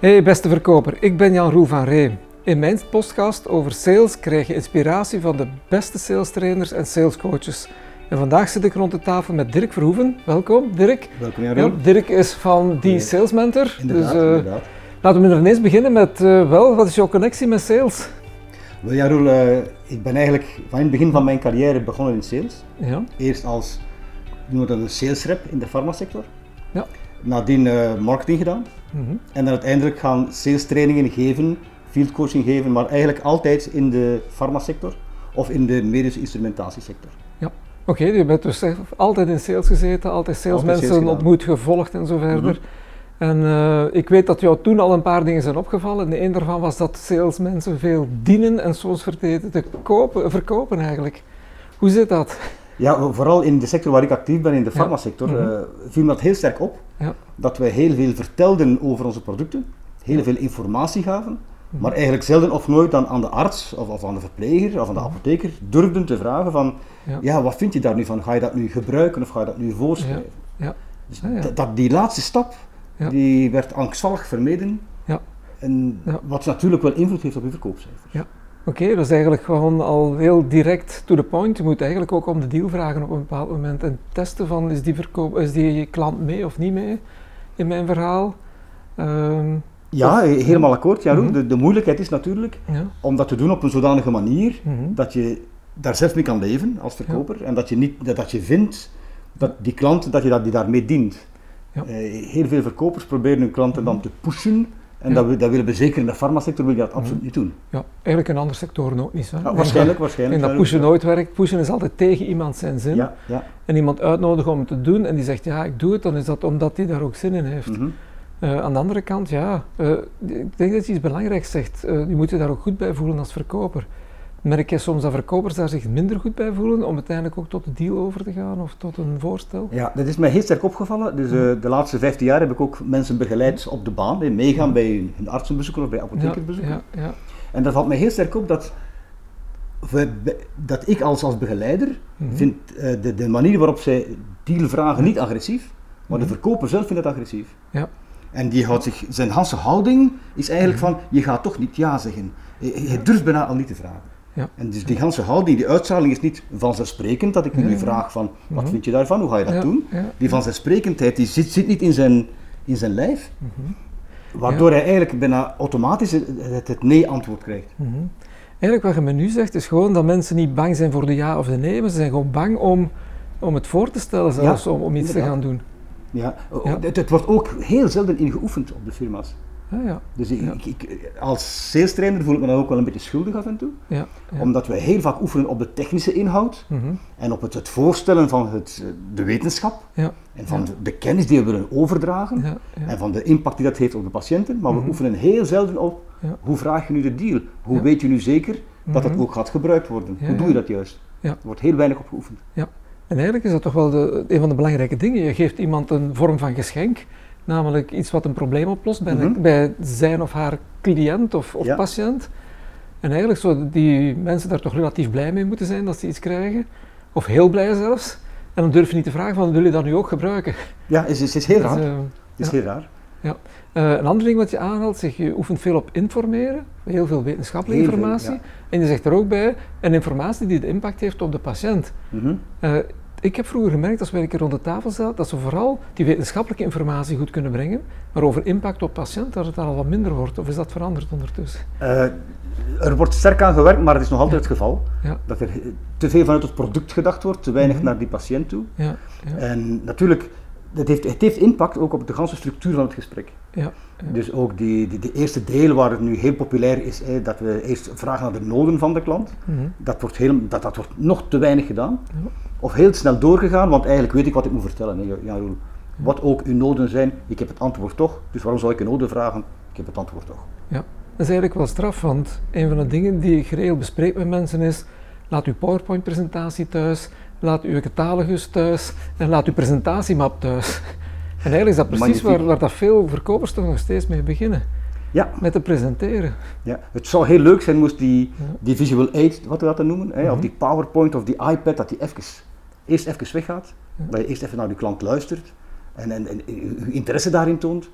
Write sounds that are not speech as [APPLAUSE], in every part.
Hey beste verkoper, ik ben Jan Roel van Ree. In mijn podcast over sales krijg je inspiratie van de beste sales trainers en salescoaches. En vandaag zit ik rond de tafel met Dirk Verhoeven. Welkom Dirk. Welkom Jan Roel. Ja, Dirk is van die Sales Mentor. Inderdaad, dus, uh, inderdaad. Laten we er ineens beginnen met, uh, wel, wat is jouw connectie met sales? Wel Jan Roel, uh, ik ben eigenlijk van het begin van mijn carrière begonnen in sales. Ja. Eerst als, noemen we dat een sales rep in de farmasector. Ja. Nadien uh, marketing gedaan. Mm -hmm. En dan uiteindelijk gaan sales trainingen geven, field coaching geven, maar eigenlijk altijd in de farmasector of in de medische instrumentatiesector. Ja, oké, okay, je bent dus altijd in sales gezeten, altijd salesmensen sales ontmoet, gevolgd en zo verder. Mm -hmm. En uh, ik weet dat jou toen al een paar dingen zijn opgevallen. En een daarvan was dat salesmensen veel dienen en soms vergeten te kopen, verkopen eigenlijk. Hoe zit dat? Ja, vooral in de sector waar ik actief ben, in de farmasector, ja. mm -hmm. uh, viel me dat heel sterk op. Ja. Dat wij heel veel vertelden over onze producten, heel veel informatie gaven, mm -hmm. maar eigenlijk zelden of nooit dan aan de arts of, of aan de verpleger of aan de apotheker durfden te vragen van, ja. ja. wat vind je daar nu van? Ga je dat nu gebruiken of ga je dat nu voorschrijven? Ja. Dus dat, die laatste stap, die werd angstvallig vermeden. En wat natuurlijk wel invloed heeft op je verkoopcijfers. Oké, okay, dat is eigenlijk gewoon al heel direct to the point. Je moet eigenlijk ook om de deal vragen op een bepaald moment en testen van is die, verkoop, is die klant mee of niet mee in mijn verhaal. Um, ja, of, helemaal akkoord. Ja, mm -hmm. de, de, moeilijkheid is natuurlijk ja. om dat te doen op een zodanige manier mm -hmm. dat je daar zelf mee kan leven als verkoper ja. en dat je, niet, dat je vindt dat die klant dat je dat, die daarmee dient. Ja. Uh, heel veel verkopers proberen hun klanten Mhm. dan te pushen en Ja. dat, we, dat willen we zeker in de farmasector wil je dat absoluut niet doen. Ja, eigenlijk in andere sectoren ook niet. Zo. Ja, waarschijnlijk, waarschijnlijk. En dat pushen nooit werkt. Pushen is altijd tegen iemand zijn zin. Ja, ja. En iemand uitnodigen om het te doen en die zegt ja, ik doe het, dan is dat omdat hij daar ook zin in heeft. Mhm. Uh, aan de andere kant, ja, uh, ik denk dat je iets belangrijks zegt. Uh, je moet je daar ook goed bij voelen als verkoper. Merk je soms dat verkopers daar zich minder goed bij voelen om uiteindelijk ook tot de deal over te gaan of tot een voorstel? Ja, dat is mij heel sterk opgevallen. Dus uh, de laatste 15 jaar heb ik ook mensen begeleid op de baan, hè, meegaan bij hun artsenbezoeken of bij apothekersbezoeken. Ja, ja, ja. En dat valt mij heel sterk op dat, dat ik als, als begeleider Mhm. vind uh, de, de manier waarop zij deal vragen niet agressief, maar de Mhm. verkoper zelf vindt het agressief. Ja. En die houdt zich, zijn hele houding is eigenlijk Mhm. van, je gaat toch niet ja zeggen. Je durft bijna al niet te vragen. Ja. En dus die hele houding, die uitstraling is niet vanzelfsprekend dat ik Ja, nu vraag van, wat Mhm. vind je daarvan, hoe ga je dat doen? Die vanzelfsprekendheid die zit, zit niet in zijn, in zijn lijf, Mhm. waardoor hij eigenlijk bijna automatisch het, het, het nee-antwoord krijgt. Mhm. Eigenlijk wat je me nu zegt is gewoon dat mensen niet bang zijn voor de ja of de nee, maar ze zijn gewoon bang om, om het voor te stellen zelfs, om, om iets te gaan doen. Ja. Ja. Het, het wordt ook heel zelden ingeoefend op de firma's. Ja, ja, Dus ik, Ja. ik, ik- als sales trainer voel ik me dan ook wel een beetje schuldig af en toe. Omdat we heel vaak oefenen op de technische inhoud Mhm. en op het, het voorstellen van het, eh, de wetenschap ja, en van de, de kennis die we willen overdragen ja, ja. en van de impact die dat heeft op de patiënten. Maar we Mhm. oefenen heel zelden op hoe vraag je nu de deal? Hoe weet je nu zeker dat het Mhm. ook gaat gebruikt worden? Hoe doe je dat juist? Er wordt heel weinig op geoefend. En eigenlijk is dat toch wel de, een van de belangrijke dingen. Je geeft iemand een vorm van geschenk, namelijk iets wat een probleem oplost bij, Mhm. bij zijn of haar cliënt of, of Ja. patiënt. En eigenlijk zou die mensen daar toch relatief blij mee moeten zijn dat ze iets krijgen, of heel blij zelfs. En dan durf je niet te vragen van, willen jullie dat nu ook gebruiken? Ja, het is, het is heel raar. Dus, eh, het is ja. heel raar. Eh, een ander ding wat je aanhaalt, zeg, je oefent veel op informeren, heel veel wetenschappelijke Heel veel, informatie. ja. En je zegt er ook bij, een informatie die de impact heeft op de patiënt. Mhm. Eh, ik heb vroeger gemerkt, als wij een keer rond de tafel zaten, dat ze vooral die wetenschappelijke informatie goed kunnen brengen, maar over impact op patiënt, dat het daar al wat minder wordt. Of is dat veranderd ondertussen? Eh, er wordt sterk aan gewerkt, maar het is nog altijd Ja. het geval. Ja. Dat er te veel vanuit het product gedacht wordt, te weinig Mhm. naar die patiënt toe. Ja, ja, En natuurlijk, het heeft, het heeft impact ook op de ganse structuur van het gesprek. ja, ja. Dus ook die, die, die eerste deel waar het nu heel populair is, hè, dat we eerst vragen naar de noden van de klant, Mhm. dat wordt, heel, dat, dat wordt nog te weinig gedaan. Ja. Of heel snel doorgegaan, want eigenlijk weet ik wat ik moet vertellen. Hè. Wat ook uw noden zijn, ik heb het antwoord toch, dus waarom zou ik een noden vragen? Ik heb het antwoord toch. Ja, dat is eigenlijk wel straf, want een van de dingen die ik geregeld bespreek met mensen is, laat uw PowerPoint-presentatie thuis, laat uw catalogus thuis en laat uw presentatiemap thuis. En eigenlijk is dat precies waar, waar dat veel verkopers toch nog steeds mee beginnen, Ja, met te presenteren. ja, het zou heel leuk zijn moest die, Ja. die visual aid, wat we dat dan noemen, hè, Mhm. of die PowerPoint of die iPad, dat die even, eerst even weggaat, Ja. dat je eerst even naar die klant luistert en, en, en uw interesse daarin toont.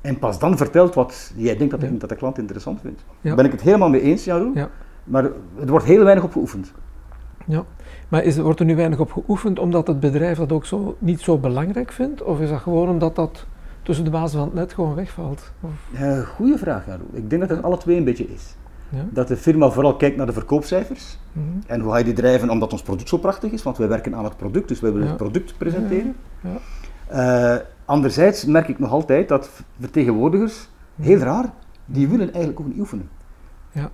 En pas dan vertelt wat jij denkt dat, de, dat de klant interessant vindt. Daar ben ik het helemaal mee eens, Jaroen. Ja. Maar er wordt heel weinig op geoefend. Ja, maar is, wordt er nu weinig op geoefend omdat het bedrijf dat ook zo, niet zo belangrijk vindt? Of is dat gewoon omdat dat tussen de bazen van het net gewoon wegvalt? Uh, goeie vraag, Jaroen. Ik denk dat het alle twee een beetje is. Ja. Dat de firma vooral kijkt naar de verkoopcijfers. Mhm. En hoe ga je die drijven omdat ons product zo prachtig is? Want wij werken aan het product, dus wij willen het product presenteren. Uh, anderzijds merk ik nog altijd dat vertegenwoordigers, mhm. heel raar, die willen eigenlijk ook niet oefenen. Ja.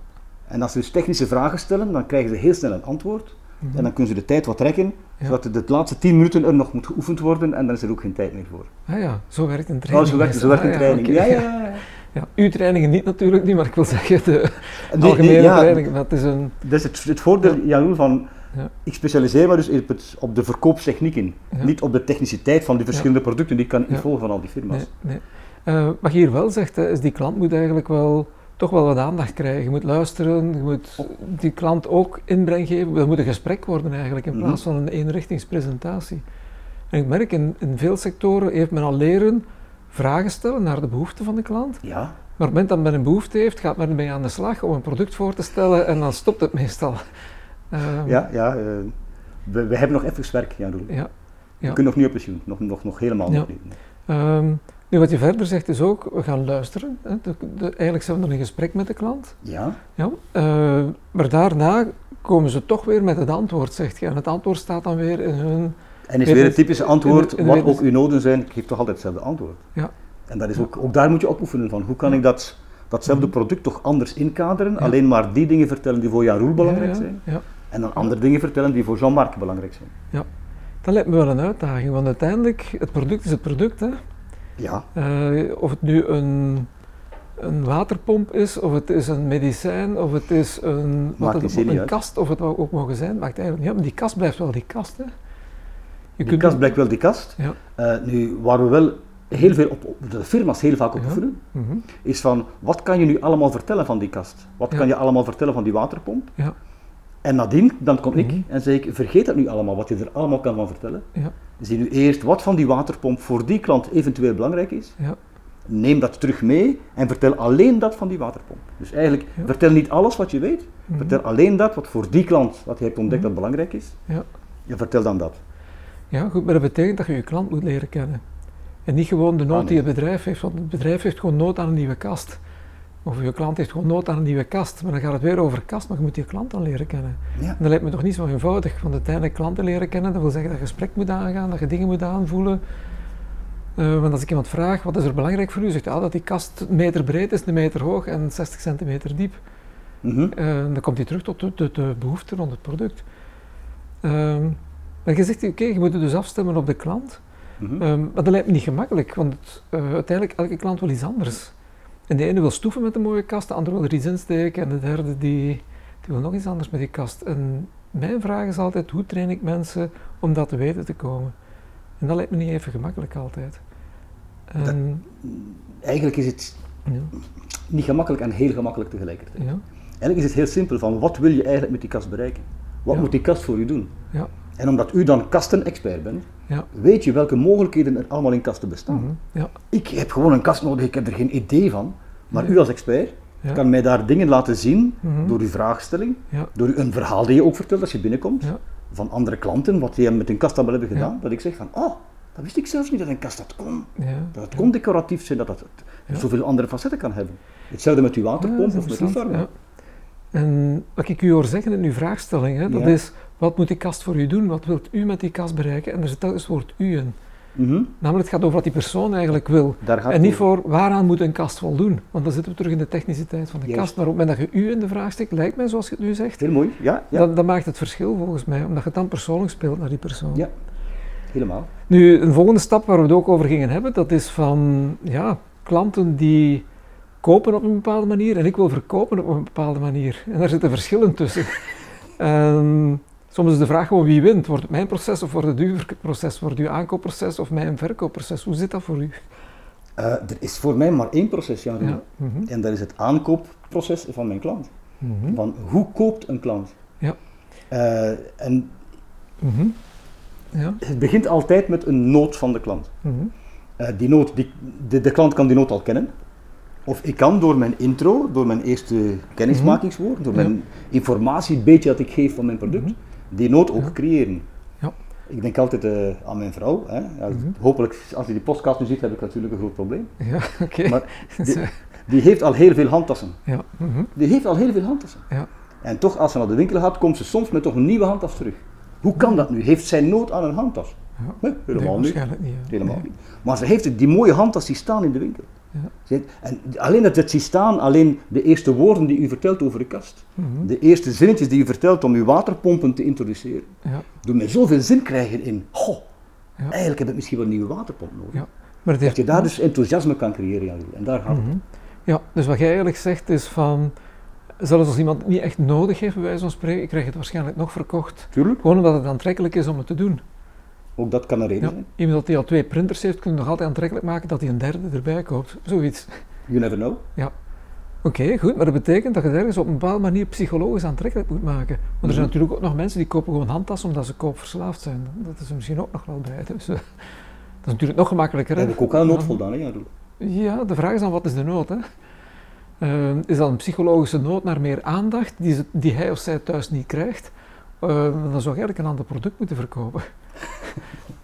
En als ze dus technische vragen stellen, dan krijgen ze heel snel een antwoord. Mhm. En dan kunnen ze de tijd wat trekken, zodat de, laatste tien minuten er nog moet geoefend worden en dan is er ook geen tijd meer voor. Ah ja, zo werkt een training. Oh, zo werkt, zo werkt een ah training. Ja, ja, ja, [LAUGHS] ja. uw trainingen niet natuurlijk niet, maar ik wil zeggen de algemene nee, training. Dat is, een, dat is het, het voordeel, van ja. Ik specialiseer me dus op, het, op de verkoopstechnieken, niet op de techniciteit van die verschillende producten. Die kan ik volgen van al die firma's. Nee, nee. Uh, wat je hier wel zegt, is die klant moet eigenlijk wel toch wel wat aandacht krijgen. Je moet luisteren, je moet die klant ook inbreng geven. Dat moet een gesprek worden eigenlijk, in plaats van een eenrichtingspresentatie. En ik merk in, in veel sectoren heeft men al leren vragen stellen naar de behoeften van de klant. Ja. Maar op het moment dat men een behoefte heeft, gaat men ermee aan de slag om een product voor te stellen en dan stopt het meestal. [LAUGHS] Ehm, ja, ja uh, we, we, hebben nog even werk, Jan Roel. Ja, ja. We kunnen nog niet op pensioen, nog, nog, nog helemaal niet. Um, nu, wat je verder zegt is ook, we gaan luisteren. Hè. De, de, eigenlijk zijn we nog in gesprek met de klant. Ja. ja uh, maar daarna komen ze toch weer met het antwoord, zegt je. En het antwoord staat dan weer in hun... En is weer het typische antwoord, wat ook uw noden zijn, geeft toch altijd hetzelfde antwoord. Ja. En dat is ook, ook daar moet je op oefenen van, hoe kan ik dat, datzelfde mhm. product toch anders inkaderen, alleen maar die dingen vertellen die voor Jan Roel belangrijk zijn. Ja. En dan andere dingen vertellen die voor Jean-Marc belangrijk zijn. Ja, dat lijkt me wel een uitdaging, want uiteindelijk, het product is het product. Hè? Ja. Uh, of het nu een, een waterpomp is, of het is een medicijn, of het is een, wat het, een kast, of het ook mogen zijn, maakt eigenlijk niet uit. Maar die kast blijft wel die kast. Hè? Je die kast blijft wel die kast. Ja. Uh, nu, waar we wel heel veel op, de firma's heel vaak op oefenen, mhm. is van wat kan je nu allemaal vertellen van die kast? Wat kan je allemaal vertellen van die waterpomp? Ja. En nadien, dan kom ik mhm. en zeg ik, vergeet dat nu allemaal, wat je er allemaal kan van vertellen. Ja. Zie nu eerst wat van die waterpomp voor die klant eventueel belangrijk is. Ja. Neem dat terug mee en vertel alleen dat van die waterpomp. Dus eigenlijk, vertel niet alles wat je weet, mhm. vertel alleen dat wat voor die klant, wat je hebt ontdekt mhm. dat belangrijk is. Ja. En vertel dan dat. Ja, goed, maar dat betekent dat je je klant moet leren kennen. En niet gewoon de nood ah, die het bedrijf heeft, want het bedrijf heeft gewoon nood aan een nieuwe kast. Of je klant heeft gewoon nood aan een nieuwe kast, maar dan gaat het weer over kast, maar je moet je klant dan leren kennen. Ja. En dat lijkt me toch niet zo eenvoudig, want uiteindelijk klanten leren kennen, dat wil zeggen dat je gesprek moet aangaan, dat je dingen moet aanvoelen. Uh, want als ik iemand vraag, wat is er belangrijk voor u, zegt hij ah, dat die kast een meter breed is, een meter hoog en 60 centimeter diep. Mm -hmm. uh, dan komt hij terug tot de, de, de behoefte rond het product. Uh, maar je zegt, oké, je moet het dus afstemmen op de klant. Mm -hmm. maar dat lijkt me niet gemakkelijk, want eh, uiteindelijk elke klant wil iets anders. En de ene wil stoeven met een mooie kast, de andere wil er iets insteken en de derde die, die wil nog iets anders met die kast. En mijn vraag is altijd, hoe train ik mensen om dat te weten te komen? En dat lijkt me niet even gemakkelijk altijd. En, eigenlijk is het ja. niet gemakkelijk en heel gemakkelijk tegelijkertijd. Ja. Eigenlijk is het heel simpel van, wat wil je eigenlijk met die kast bereiken? Wat moet die kast voor je doen? Ja. En omdat u dan kastenexpert bent, ja. weet je welke mogelijkheden er allemaal in kasten bestaan. Mhm, ja. Ik heb gewoon een kast nodig, ik heb er geen idee van. Maar u als expert kan mij daar dingen laten zien mhm. door uw vraagstelling, door een verhaal die je ook vertelt als je binnenkomt, van andere klanten, wat die met een kast allemaal hebben gedaan. Dat ik zeg van, oh, dat wist ik zelfs niet dat een kast dat kon. Dat het kon decoratief zijn, dat het zoveel andere facetten kan hebben. Hetzelfde met uw waterpomp of met uw farm. En wat ik u hoor zeggen in uw vraagstelling, hè, dat is wat moet die kast voor u doen? Wat wilt u met die kast bereiken? En er zit telkens het woord u in. Mm Namelijk, het gaat over wat die persoon eigenlijk wil. en niet voor waaraan moet een kast voldoen. Want dan zitten we terug in de techniciteit van de kast. Maar op het moment dat je u in de vraag steekt, lijkt mij zoals je het nu zegt. Heel mooi, ja. ja. Dan, dan, maakt het verschil volgens mij, omdat je het dan persoonlijk speelt naar die persoon. Ja, helemaal. Nu, een volgende stap waar we het ook over gingen hebben, dat is van ja, klanten die kopen op een bepaalde manier en ik wil verkopen op een bepaalde manier. En daar zitten verschillen tussen. um, [LAUGHS] Soms is de vraag gewoon wie wint. Wordt het mijn proces of wordt het uw proces? Wordt het uw aankoopproces of mijn verkoopproces? Hoe zit dat voor u? Uh, er is voor mij maar één proces, Jan. Ja. Mhm. En dat is het aankoopproces van mijn klant. Mm Van hoe koopt een klant? Ja. Uh, en mm ja. het begint altijd met een nood van de klant. Mhm. Uh, die noot, die, de, de, klant kan die noot al kennen. Of ik kan door mijn intro, door mijn eerste kennismakingswoord, door mijn informatie, beetje dat ik geef van mijn product, mhm. Die noot ook creëren. Ja. Ik denk altijd uh, aan mijn vrouw. Hè. Ja, mhm. Hopelijk, als hij die podcast nu ziet, heb ik natuurlijk een groot probleem. Ja, [LAUGHS] oké. Maar [LAUGHS] die, die, heeft al heel veel handtassen. Ja. Mhm. Die heeft al heel veel handtassen. Ja. En toch, als ze naar de winkel gaat, komt ze soms met toch een nieuwe handtas terug. Hoe kan dat nu? Heeft zij nood aan een handtas? Ja. helemaal niet. Helemaal niet. Maar ze heeft die mooie handtas die staan in de winkel. Ja. En alleen dat het ziet staan, alleen de eerste woorden die u vertelt over de kast, mhm. de eerste zinnetjes die u vertelt om uw waterpompen te introduceren, ja. doen mij zoveel zin krijgen in, goh, eigenlijk heb ik misschien wel een nieuwe waterpomp nodig. Ja. Maar dat je daar dus enthousiasme kan creëren, en daar gaat het mhm. Ja, dus wat jij eigenlijk zegt is van, zelfs als iemand het niet echt nodig heeft, bij wijze van spreken, krijg je het waarschijnlijk nog verkocht. Tuurlijk. Gewoon omdat het aantrekkelijk is om het te doen. Ook dat kan een reden zijn. Iemand die al twee printers heeft, kun je nog altijd aantrekkelijk maken dat hij een derde erbij koopt. Zoiets. You never know. Ja. Oké, goed, maar dat betekent dat je het ergens op een bepaalde manier psychologisch aantrekkelijk moet maken. Want er zijn mhm. natuurlijk ook nog mensen die kopen gewoon handtassen omdat ze koopverslaafd zijn. Dat is er misschien ook nog wel bij. Dus, uh, dat is natuurlijk nog gemakkelijker. Heb ik ook aan nood voldaan, hè? Ja, de vraag is dan wat is de nood, hè? Uh, is dat een psychologische nood naar meer aandacht die, ze, die hij of zij thuis niet krijgt? Uh, dan zou je eigenlijk een ander product moeten verkopen.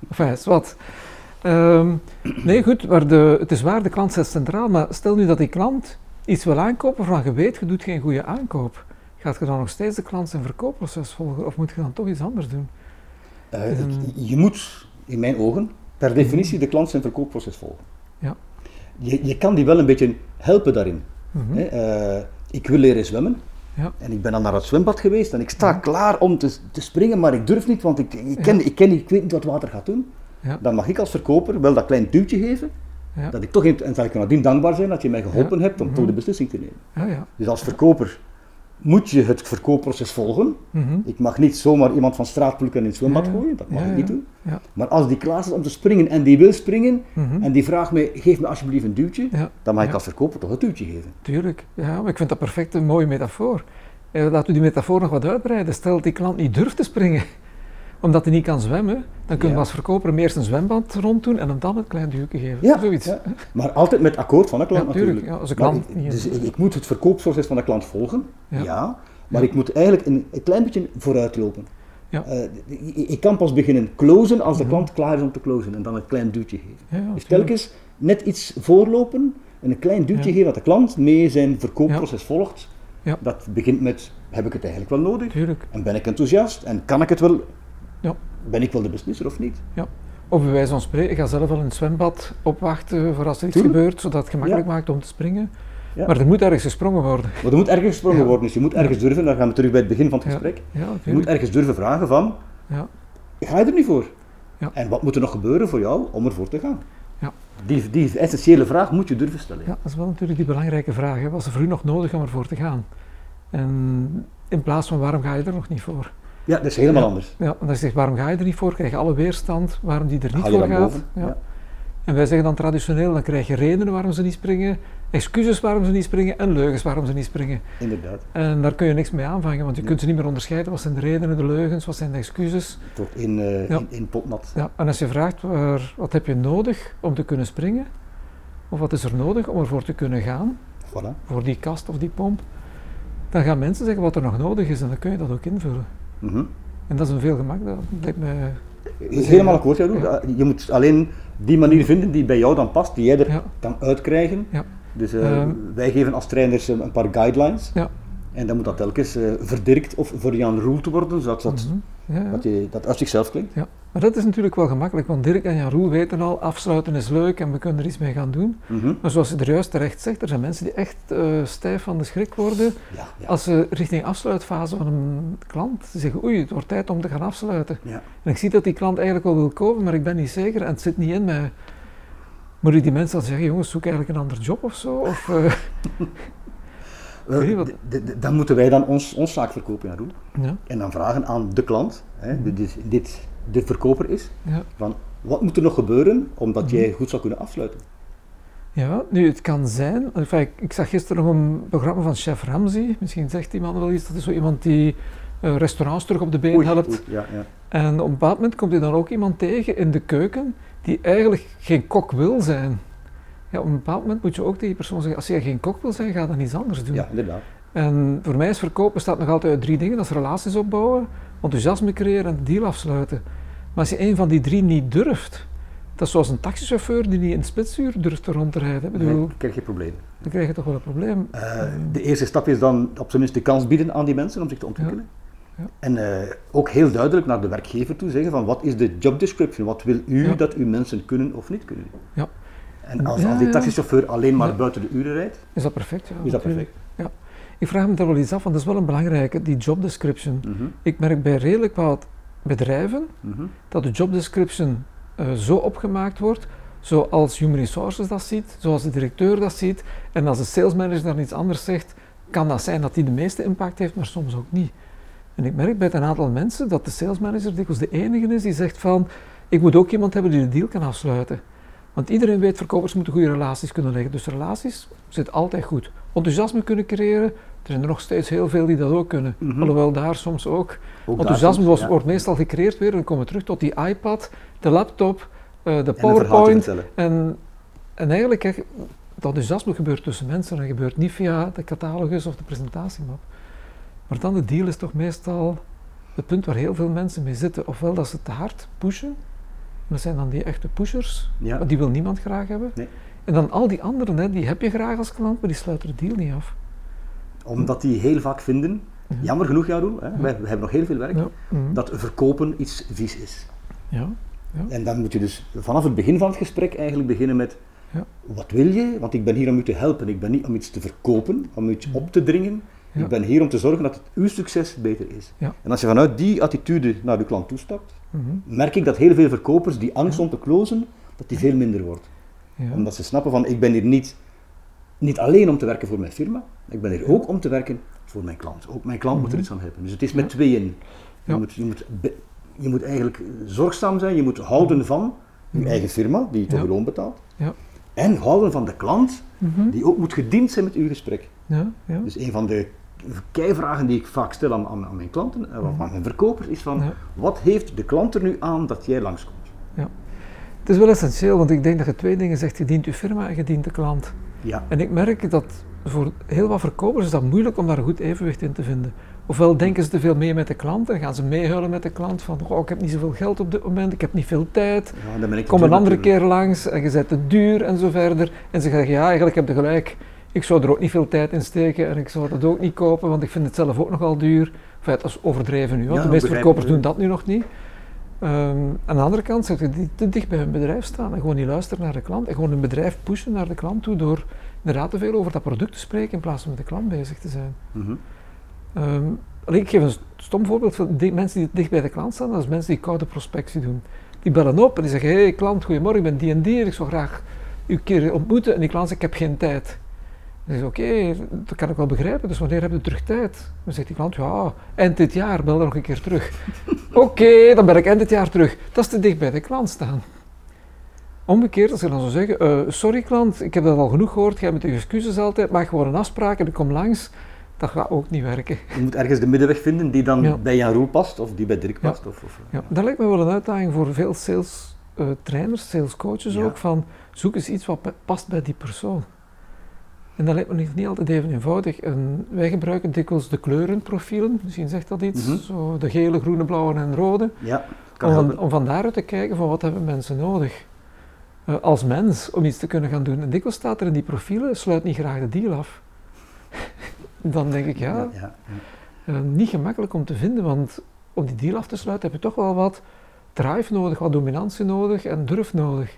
Enfin, is wat. Um, nee, goed, maar de, het is waar, de klant staat centraal, maar stel nu dat die klant iets wil aankopen waarvan je weet, je doet geen goede aankoop. Gaat je dan nog steeds de klant zijn verkoopproces volgen of moet je dan toch iets anders doen? Uh, Je moet, in mijn ogen, per definitie de klant zijn verkoopproces volgen. Ja. Je, je kan die wel een beetje helpen daarin. Mm ik wil leren zwemmen. Ja. En ik ben dan naar het zwembad geweest en ik sta klaar om te, te, springen, maar ik durf niet, want ik, ik, ken, ik, ken, ik weet niet wat water gaat doen. Dan mag ik als verkoper wel dat klein duwtje geven, dat ik toch en zal ik nadien dankbaar zijn dat je mij geholpen hebt om toch de mhm. beslissing te nemen. Dus als verkoper moet je het verkoopproces volgen. Mhm. Ik mag niet zomaar iemand van straat plukken in het zwembad gooien, dat mag ik niet doen. Maar als die klaar is om te springen en die wil springen mhm. en die vraagt mij, geef me alsjeblieft een duwtje, dan mag ik als verkoper toch een duwtje geven. Tuurlijk, ja, maar ik vind dat perfect een mooie metafoor. Eh, laten we die metafoor nog wat uitbreiden. Stel dat die klant niet durft te springen, omdat hij niet kan zwemmen, dan kun je als verkoper hem eerst een zwembad ronddoen en hem dan een klein duwtje geven. Ja, Zoiets. maar altijd met akkoord van de klant natuurlijk. Ja, als klant ik, dus ik, moet het verkoopproces van de klant volgen, ja, maar ik moet eigenlijk een, een klein beetje vooruitlopen. Ja. Uh, ik kan pas beginnen closen als de mhm. klant klaar is om te closen en dan een klein duwtje geven. Dus telkens net iets voorlopen en een klein duwtje geven dat de klant mee zijn verkoopproces volgt. Dat begint met, heb ik het eigenlijk wel nodig? Tuurlijk. En ben ik enthousiast? En kan ik het wel? Ja. Ben ik wel de beslisser of niet? Ja. Of bij wijze van spreken, ga zelf wel in het zwembad opwachten voor als er iets gebeurt, zodat het gemakkelijk maakt om te springen. Ja. Maar er moet ergens gesprongen worden. Maar er moet ergens gesprongen worden, dus je moet ergens durven, dan gaan we terug bij het begin van het gesprek. je moet ergens durven vragen van, ga je er niet voor? En wat moet er nog gebeuren voor jou om ervoor te gaan? Ja. Die, die essentiële vraag moet je durven stellen. Ja, dat is wel natuurlijk die belangrijke vraag. Hè. Was er voor u nog nodig om ervoor te gaan? En in plaats van waarom ga je er nog niet voor? Ja, dat is helemaal anders. Ja, en je zegt waarom ga je er niet voor, krijg je alle weerstand waarom die er niet voor gaat. Ja. En wij zeggen dan traditioneel, dan krijg je redenen waarom ze niet springen, excuses waarom ze niet springen en leugens waarom ze niet springen. Inderdaad. En daar kun je niks mee aanvangen, want je kunt ze niet meer onderscheiden. Wat zijn de redenen, de leugens, wat zijn de excuses? Tot in, uh, in, in, potnat. Ja, en als je vraagt, waar, wat heb je nodig om te kunnen springen? Of wat is er nodig om ervoor te kunnen gaan? Voilà. Voor die kast of die pomp. Dan gaan mensen zeggen wat er nog nodig is en dan kun je dat ook invullen. Mm -hmm. En dat is een veel gemak, dat lijkt me... Is helemaal akkoord, ja. Je moet alleen die manier vinden die bij jou dan past, die jij er kan uitkrijgen. Ja. Dus uh, wij geven als trainers een paar guidelines. Ja. En dan moet dat telkens uh, verdirkt of voor Jan Roel te worden, zodat dat, mm -hmm. ja, dat, je, dat uit zichzelf klinkt. Ja. Maar dat is natuurlijk wel gemakkelijk, want Dirk en Jan Roel weten al, afsluiten is leuk en we kunnen er iets mee gaan doen. Mm -hmm. Maar zoals je er juist terecht zegt, er zijn mensen die echt uh, stijf van de schrik worden ja, als ze richting afsluitfase van een klant zeggen, oei, het wordt tijd om te gaan afsluiten. En ik zie dat die klant eigenlijk wel wil kopen, maar ik ben niet zeker en het zit niet in mij. Moet ik die mensen dan zeggen, jongens, zoek eigenlijk een ander job of zo? Of, uh, [LAUGHS] dan moeten wij dan ons, ons zaak verkopen, doen. Ja. En dan vragen aan de klant, hè, mhm. dit, dit de verkoper is, ja. van wat moet er nog gebeuren omdat mhm. jij goed zou kunnen afsluiten? Ja, nu het kan zijn, enfin, ik, ik, zag gisteren nog een programma van Chef Ramsey, misschien zegt die man wel iets, dat is zo iemand die uh, restaurants terug op de been helpt. ja, ja. En op een bepaald moment komt hij dan ook iemand tegen in de keuken die eigenlijk geen kok wil zijn. Ja, op een bepaald moment moet je ook tegen die persoon zeggen, als jij geen kok wil zijn, ga dan iets anders doen. Ja, inderdaad. En voor mij is verkopen bestaat nog altijd uit drie dingen. Dat is relaties opbouwen, enthousiasme creëren en de deal afsluiten. Maar als je een van die drie niet durft, dat is zoals een taxichauffeur die niet in het spitsuur durft te rondrijden. Bedoel, dan krijg je probleem. Dan krijg je toch wel een probleem. Uh, de eerste stap is dan op zijn minst de kans bieden aan die mensen om zich te ontwikkelen. Ja. Ja. En uh, ook heel duidelijk naar de werkgever toe zeggen van wat is de job description? Wat wil u ja. dat uw mensen kunnen of niet kunnen? Ja. En als, als die taxichauffeur alleen maar buiten de uren rijdt, is dat perfect. Ja, is dat perfect. Ja. Ik vraag me daar wel iets af, want dat is wel een belangrijke, die job description. Mm -hmm. Ik merk bij redelijk wat bedrijven mm -hmm. dat de job description uh, zo opgemaakt wordt, zoals Human Resources dat ziet, zoals de directeur dat ziet, en als de sales manager dan iets anders zegt, kan dat zijn dat die de meeste impact heeft, maar soms ook niet. En ik merk bij een aantal mensen dat de sales manager dikwijls de enige is die zegt van, ik moet ook iemand hebben die de deal kan afsluiten. Want iedereen weet, verkopers moeten goede relaties kunnen leggen. Dus relaties zit altijd goed. Enthousiasme kunnen creëren, er zijn er nog steeds heel veel die dat ook kunnen. Mm -hmm. Alhoewel daar soms ook. ook Enthousiasme soms, ja. wordt meestal gecreëerd weer en dan komen we terug tot die iPad, de laptop, uh, de PowerPoint. En, en, en, eigenlijk, dat enthousiasme gebeurt tussen mensen en gebeurt niet via de catalogus of de presentatiemap. Maar dan de deal is toch meestal het punt waar heel veel mensen mee zitten. Ofwel dat ze te hard pushen, dat zijn dan die echte pushers, ja. maar die wil niemand graag hebben. Nee. En dan al die anderen, hè, die heb je graag als klant, maar die sluiten de deal niet af. Omdat die heel vaak vinden, ja. jammer genoeg Jaroel, hè, wij, we hebben nog heel veel werk, ja. mm. dat verkopen iets vies is. Ja. En dan moet je dus vanaf het begin van het gesprek eigenlijk beginnen met, wat wil je? Want ik ben hier om u te helpen, ik ben niet om iets te verkopen, om iets op te dringen. Ik ben hier om te zorgen dat het uw succes beter is. En als je vanuit die attitude naar de klant toestapt, mm -hmm. merk ik dat heel veel verkopers die angst om te closen, dat die veel minder wordt. Ja. Omdat ze snappen van, ik ben hier niet, niet alleen om te werken voor mijn firma, ik ben hier ook om te werken voor mijn klant. Ook mijn klant mm -hmm. moet er iets aan hebben. Dus het is met tweeën. Je, moet, je, moet, je moet eigenlijk zorgzaam zijn, je moet houden van je eigen firma, die je toch loon betaalt. En houden van de klant, mm -hmm. die ook moet gediend zijn met uw gesprek. Dus een van de keivragen die ik vaak stel aan, aan, aan mijn klanten, aan mijn verkopers, is van, wat heeft de klant er nu aan dat jij langskomt? Ja. Het is wel essentieel, want ik denk dat je twee dingen zegt. Je dient je firma en je dient de klant. Ja. En ik merk dat voor heel wat verkopers is dat moeilijk om daar een goed evenwicht in te vinden. Ofwel denken ze te veel mee met de klant en gaan ze meehuilen met de klant van oh, ik heb niet zoveel geld op dit moment, ik heb niet veel tijd, ja, dan ben ik kom een andere keer langs en je zet te duur en zo verder. En ze zeggen ja, eigenlijk heb je gelijk, ik zou er ook niet veel tijd in steken en ik zou dat ook niet kopen, want ik vind het zelf ook nogal duur. Enfin, dat is overdreven nu, want ja, de meeste verkopers doen dat nu nog niet. Um, aan de andere kant zeg je die te dicht bij hun bedrijf staan en gewoon niet luisteren naar de klant en gewoon hun bedrijf pushen naar de klant toe door inderdaad te veel over dat product te spreken in plaats van met de klant bezig te zijn. Mm -hmm. um, ik geef een stom voorbeeld van die mensen die dicht bij de klant staan, dat is mensen die koude prospectie doen. Die bellen op en die zeggen, hé hey, klant, goedemorgen, ik ben die en die, ik zou graag u een keer ontmoeten. En die klant zegt, ik heb geen tijd. Dan oké, okay, dat kan ik wel begrijpen, dus wanneer heb je terug tijd? Dan zegt die klant, ja, eind dit jaar, bel dan nog een keer terug. [LAUGHS] oké, okay, dan ben ik eind dit jaar terug. Dat is te dicht bij de klant staan. Omgekeerd, als je dan zou zeggen, uh, sorry klant, ik heb dat al genoeg gehoord, jij met je excuses altijd, maak gewoon een afspraak en ik kom langs. Dat gaat ook niet werken. Je moet ergens de middenweg vinden die dan ja. bij Jan Roel past of die bij Dirk past. Ja. Of, of, ja. Dat lijkt me wel een uitdaging voor veel sales uh, trainers, sales coaches ook, van zoek eens iets wat past bij die persoon. En dat lijkt me niet altijd even eenvoudig. En wij gebruiken dikwijls de kleurenprofielen, misschien zegt dat iets, mm -hmm. zo de gele, groene, blauwe en rode. Ja, om, van, om van daaruit te kijken van wat hebben mensen nodig uh, als mens om iets te kunnen gaan doen. En dikwijls staat er in die profielen, sluit niet graag de deal af. [LAUGHS] Dan denk ik, ja, ja, ja, ja. Uh, niet gemakkelijk om te vinden, want om die deal af te sluiten heb je toch wel wat drive nodig, wat dominantie nodig en durf nodig.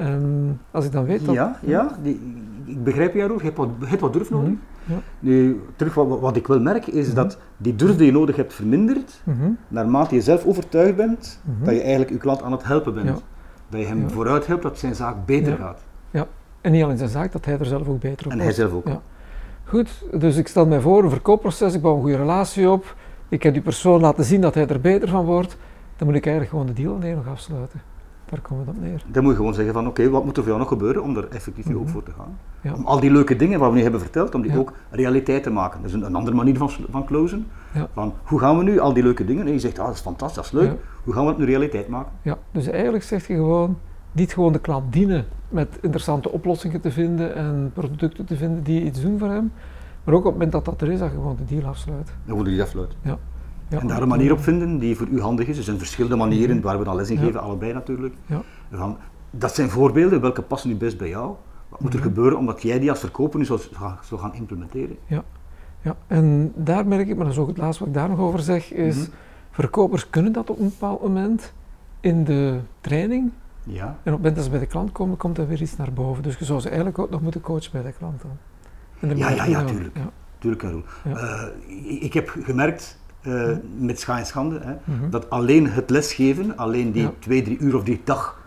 Um, als ik dan weet dat... Ja, ja die, ik begrijp jou, je hebt wat, je hebt wat durf nodig. Mm -hmm, ja. Nu, terug wat, wat, ik wel merk is mm -hmm. dat die durf die je nodig hebt vermindert, mm -hmm. naarmate je zelf overtuigd bent dat je eigenlijk je klant aan het helpen bent. Ja. Dat je hem ja. vooruit helpt dat zijn zaak beter gaat. Ja, en niet alleen zijn zaak, dat hij er zelf ook beter op En hij zelf ook. Goed, dus ik stel mij voor, een verkoopproces, ik bouw een goede relatie op, ik heb die persoon laten zien dat hij er beter van wordt, dan moet ik eigenlijk gewoon de deal alleen nog afsluiten. Daar komen we op neer. Dan moet je gewoon zeggen van oké, wat moet er voor jou nog gebeuren om er effectief mm ook voor te gaan. Ja. Om al die leuke dingen waar we nu hebben verteld, om die ook realiteit te maken. Dat is een, een andere manier van, van closen. Van hoe gaan we nu al die leuke dingen, en je zegt ah, dat is fantastisch, dat is leuk, hoe gaan we het nu realiteit maken? Ja, dus eigenlijk zeg je gewoon, niet gewoon de klant dienen met interessante oplossingen te vinden en producten te vinden die iets doen voor hem, maar ook op het moment dat dat er is, dat je gewoon de deal afsluit. Dan gewoon de deal afsluit. Ja. Ja, en daar een manier op vinden die voor u handig is. Er zijn verschillende manieren waar we dan les in geven, allebei natuurlijk. Ja. Van, dat zijn voorbeelden, welke passen nu best bij jou? Wat moet er mhm. gebeuren omdat jij die als verkoper nu zou, zou gaan implementeren? Ja. ja, en daar merk ik, maar dat is ook het laatste wat ik daar nog over zeg, is mhm. verkopers kunnen dat op een bepaald moment in de training. Ja. En op het moment dat ze bij de klant komen, komt er weer iets naar boven. Dus je zou ze eigenlijk ook nog moeten coachen bij de klant dan. Ja, ja, ja, tuurlijk. Ja. Tuurlijk, Karel. Uh, ik heb gemerkt, uh, met scha en schande, hè, mhm. dat alleen het lesgeven, alleen die twee, drie uur of die dag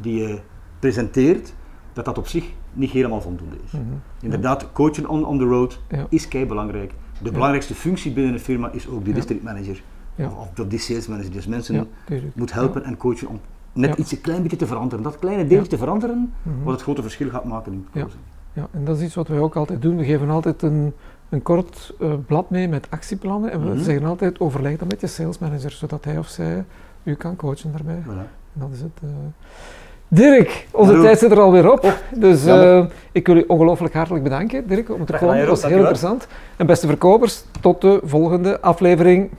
die je presenteert, dat dat op zich niet helemaal voldoende is. Mhm. Inderdaad, coachen on, on the road is kei belangrijk. De belangrijkste functie binnen een firma is ook die district manager of, of die sales manager. Dus mensen moet helpen en coachen om net iets een klein beetje te veranderen. Dat kleine deeltje te veranderen, mhm. wat het grote verschil gaat maken in closing. Ja, en dat is iets wat wij ook altijd doen. We geven altijd een, een kort uh, blad mee met actieplannen en we mhm. zeggen altijd overleg dat met je salesmanager, zodat hij of zij u kan coachen daarbij. Voilà. Dat is het. Uh. Dirk, onze tijd zit er alweer op. Oh, dus uh, ik wil u ongelooflijk hartelijk bedanken, Dirk, om te komen. Dat was heel interessant. En beste verkopers, tot de volgende aflevering.